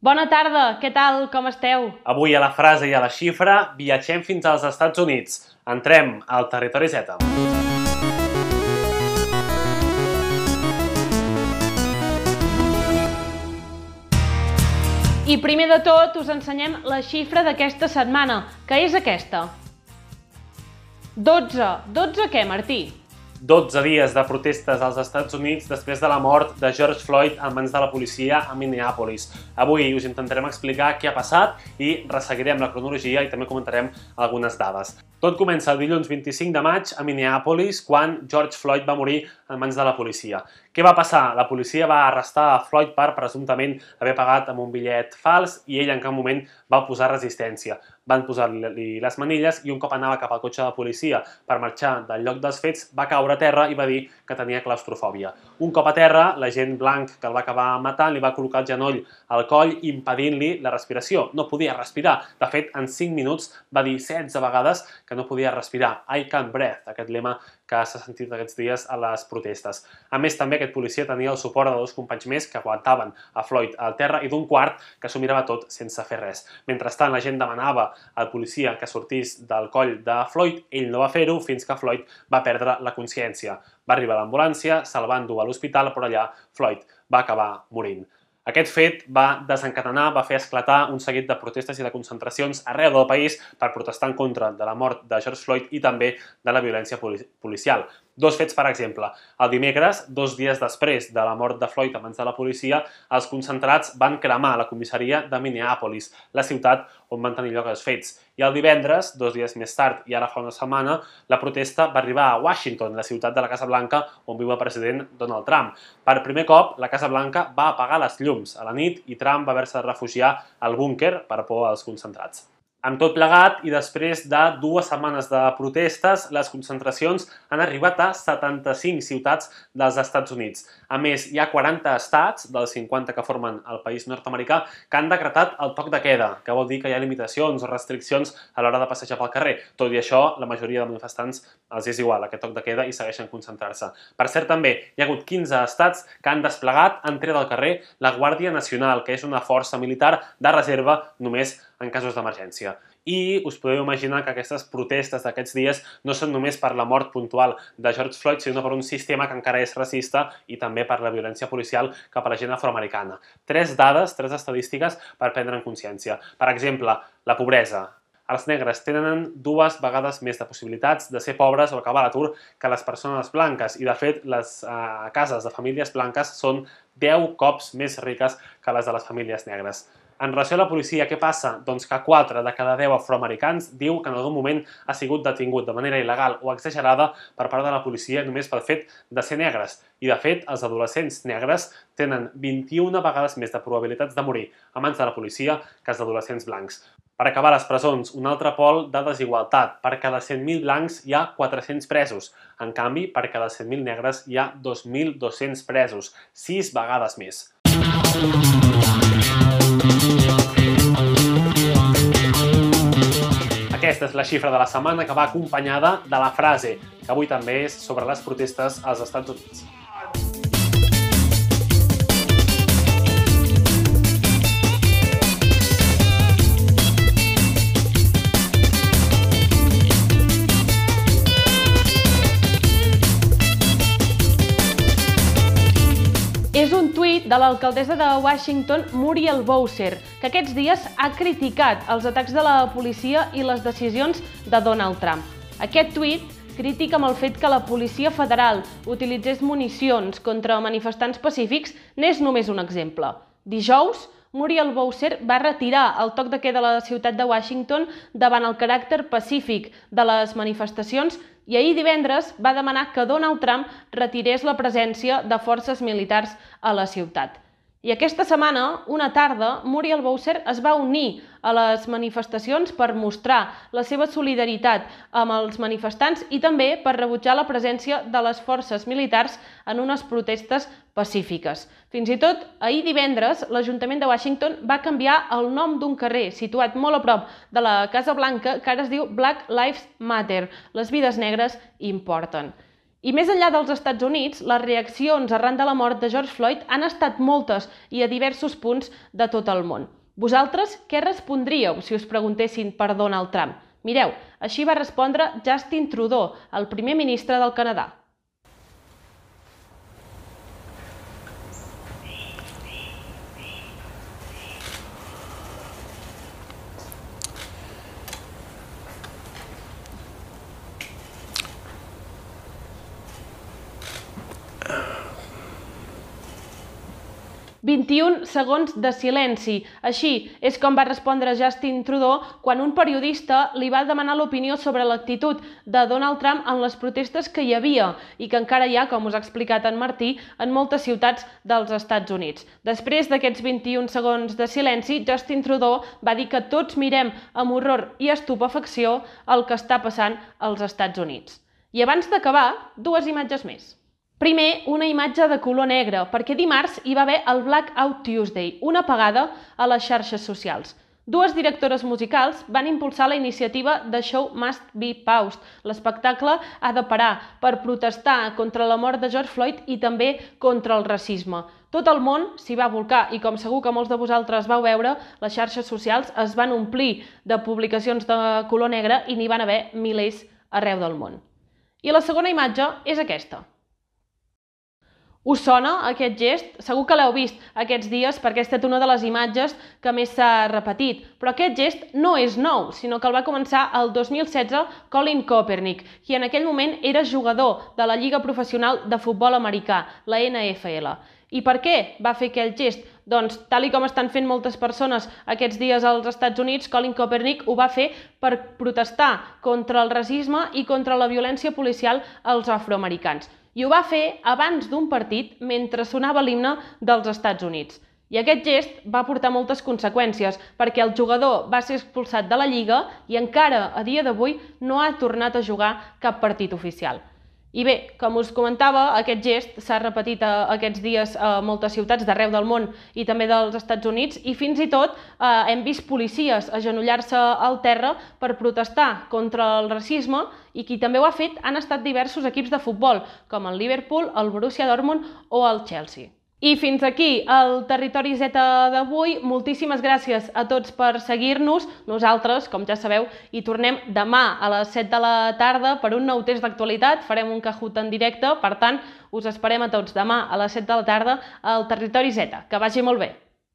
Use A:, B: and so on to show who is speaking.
A: Bona tarda, què tal, com esteu?
B: Avui a la frase i a la xifra viatgem fins als Estats Units. Entrem al territori Z.
A: I primer de tot us ensenyem la xifra d'aquesta setmana, que és aquesta. 12. 12 què, Martí?
B: 12 dies de protestes als Estats Units després de la mort de George Floyd en mans de la policia a Minneapolis. Avui us intentarem explicar què ha passat i resseguirem la cronologia i també comentarem algunes dades. Tot comença el dilluns 25 de maig a Minneapolis, quan George Floyd va morir en mans de la policia. Què va passar? La policia va arrestar a Floyd per presumptament haver pagat amb un bitllet fals i ell en cap moment va posar resistència. Van posar-li les manilles i un cop anava cap al cotxe de policia per marxar del lloc dels fets, va caure a terra i va dir que tenia claustrofòbia. Un cop a terra, l'agent blanc que el va acabar matant li va col·locar el genoll al coll impedint-li la respiració. No podia respirar. De fet, en 5 minuts va dir 16 vegades que no podia respirar. I can't breath, aquest lema que s'ha sentit aquests dies a les protestes. A més, també aquest policia tenia el suport de dos companys més que aguantaven a Floyd al terra i d'un quart que s'ho mirava tot sense fer res. Mentrestant, la gent demanava al policia que sortís del coll de Floyd, ell no va fer-ho fins que Floyd va perdre la consciència. Va arribar l'ambulància, se'l va endur a l'hospital, però allà Floyd va acabar morint. Aquest fet va desencadenar, va fer esclatar un seguit de protestes i de concentracions arreu del país per protestar en contra de la mort de George Floyd i també de la violència policial. Dos fets, per exemple. El dimecres, dos dies després de la mort de Floyd a mans de la policia, els concentrats van cremar la comissaria de Minneapolis, la ciutat on van tenir lloc els fets. I el divendres, dos dies més tard i ara fa una setmana, la protesta va arribar a Washington, la ciutat de la Casa Blanca on viu el president Donald Trump. Per primer cop, la Casa Blanca va apagar les llums a la nit i Trump va haver-se de refugiar al búnquer per por als concentrats. Amb tot plegat i després de dues setmanes de protestes, les concentracions han arribat a 75 ciutats dels Estats Units. A més, hi ha 40 estats, dels 50 que formen el país nord-americà, que han decretat el toc de queda, que vol dir que hi ha limitacions o restriccions a l'hora de passejar pel carrer. Tot i això, la majoria de manifestants els és igual aquest toc de queda i segueixen concentrar-se. Per cert, també hi ha hagut 15 estats que han desplegat en tret del carrer la Guàrdia Nacional, que és una força militar de reserva només en casos d'emergència. I us podeu imaginar que aquestes protestes d'aquests dies no són només per la mort puntual de George Floyd, sinó per un sistema que encara és racista i també per la violència policial cap a la gent afroamericana. Tres dades, tres estadístiques per prendre en consciència. Per exemple, la pobresa. Els negres tenen dues vegades més de possibilitats de ser pobres o acabar l'atur que les persones blanques i, de fet, les eh, cases de famílies blanques són 10 cops més riques que les de les famílies negres. En relació a la policia, què passa? Doncs que 4 de cada 10 afroamericans diu que en algun moment ha sigut detingut de manera il·legal o exagerada per part de la policia només pel fet de ser negres. I, de fet, els adolescents negres tenen 21 vegades més de probabilitats de morir a mans de la policia que els adolescents blancs. Per acabar les presons, un altre pol de desigualtat. Per cada 100.000 blancs hi ha 400 presos. En canvi, per cada 100.000 negres hi ha 2.200 presos, 6 vegades més. Aquesta és la xifra de la setmana que va acompanyada de la frase, que avui també és sobre les protestes als Estats Units.
A: Tuit de l'alcaldessa de Washington, Muriel Bowser, que aquests dies ha criticat els atacs de la policia i les decisions de Donald Trump. Aquest tuit crític amb el fet que la policia federal utilitzés municions contra manifestants pacífics n'és només un exemple. Dijous, Muriel Bowser va retirar el toc de queda a la ciutat de Washington davant el caràcter pacífic de les manifestacions i ahir divendres va demanar que Donald Trump retirés la presència de forces militars a la ciutat. I aquesta setmana, una tarda, Muriel Bowser es va unir a les manifestacions per mostrar la seva solidaritat amb els manifestants i també per rebutjar la presència de les forces militars en unes protestes pacífiques. Fins i tot, ahir divendres, l'Ajuntament de Washington va canviar el nom d'un carrer situat molt a prop de la Casa Blanca que ara es diu Black Lives Matter. Les vides negres importen. I més enllà dels Estats Units, les reaccions arran de la mort de George Floyd han estat moltes i a diversos punts de tot el món. Vosaltres què respondríeu si us preguntessin per Donald Trump? Mireu, així va respondre Justin Trudeau, el primer ministre del Canadà. 21 segons de silenci. Així és com va respondre Justin Trudeau quan un periodista li va demanar l'opinió sobre l'actitud de Donald Trump en les protestes que hi havia i que encara hi ha, com us ha explicat en Martí, en moltes ciutats dels Estats Units. Després d'aquests 21 segons de silenci, Justin Trudeau va dir que tots mirem amb horror i estupefacció el que està passant als Estats Units. I abans d'acabar, dues imatges més. Primer, una imatge de color negre, perquè dimarts hi va haver el Blackout Tuesday, una apagada a les xarxes socials. Dues directores musicals van impulsar la iniciativa The Show Must Be Paused. L'espectacle ha de parar per protestar contra la mort de George Floyd i també contra el racisme. Tot el món s'hi va volcar i com segur que molts de vosaltres vau veure, les xarxes socials es van omplir de publicacions de color negre i n'hi van haver milers arreu del món. I la segona imatge és aquesta. Us sona aquest gest? Segur que l'heu vist aquests dies perquè ha estat una de les imatges que més s'ha repetit. Però aquest gest no és nou, sinó que el va començar el 2016 Colin Kaepernick, qui en aquell moment era jugador de la Lliga Professional de Futbol Americà, la NFL. I per què va fer aquell gest? Doncs, tal i com estan fent moltes persones aquests dies als Estats Units, Colin Kaepernick ho va fer per protestar contra el racisme i contra la violència policial als afroamericans i ho va fer abans d'un partit mentre sonava l'himne dels Estats Units. I aquest gest va portar moltes conseqüències, perquè el jugador va ser expulsat de la Lliga i encara a dia d'avui no ha tornat a jugar cap partit oficial. I bé, com us comentava, aquest gest s'ha repetit a, aquests dies a moltes ciutats d'arreu del món i també dels Estats Units i fins i tot eh, hem vist policies agenollar-se al terra per protestar contra el racisme i qui també ho ha fet han estat diversos equips de futbol, com el Liverpool, el Borussia Dortmund o el Chelsea. I fins aquí el Territori Z d'avui. Moltíssimes gràcies a tots per seguir-nos. Nosaltres, com ja sabeu, hi tornem demà a les 7 de la tarda per un nou test d'actualitat. Farem un Kahoot en directe, per tant, us esperem a tots demà a les 7 de la tarda al Territori Z. Que vagi molt bé!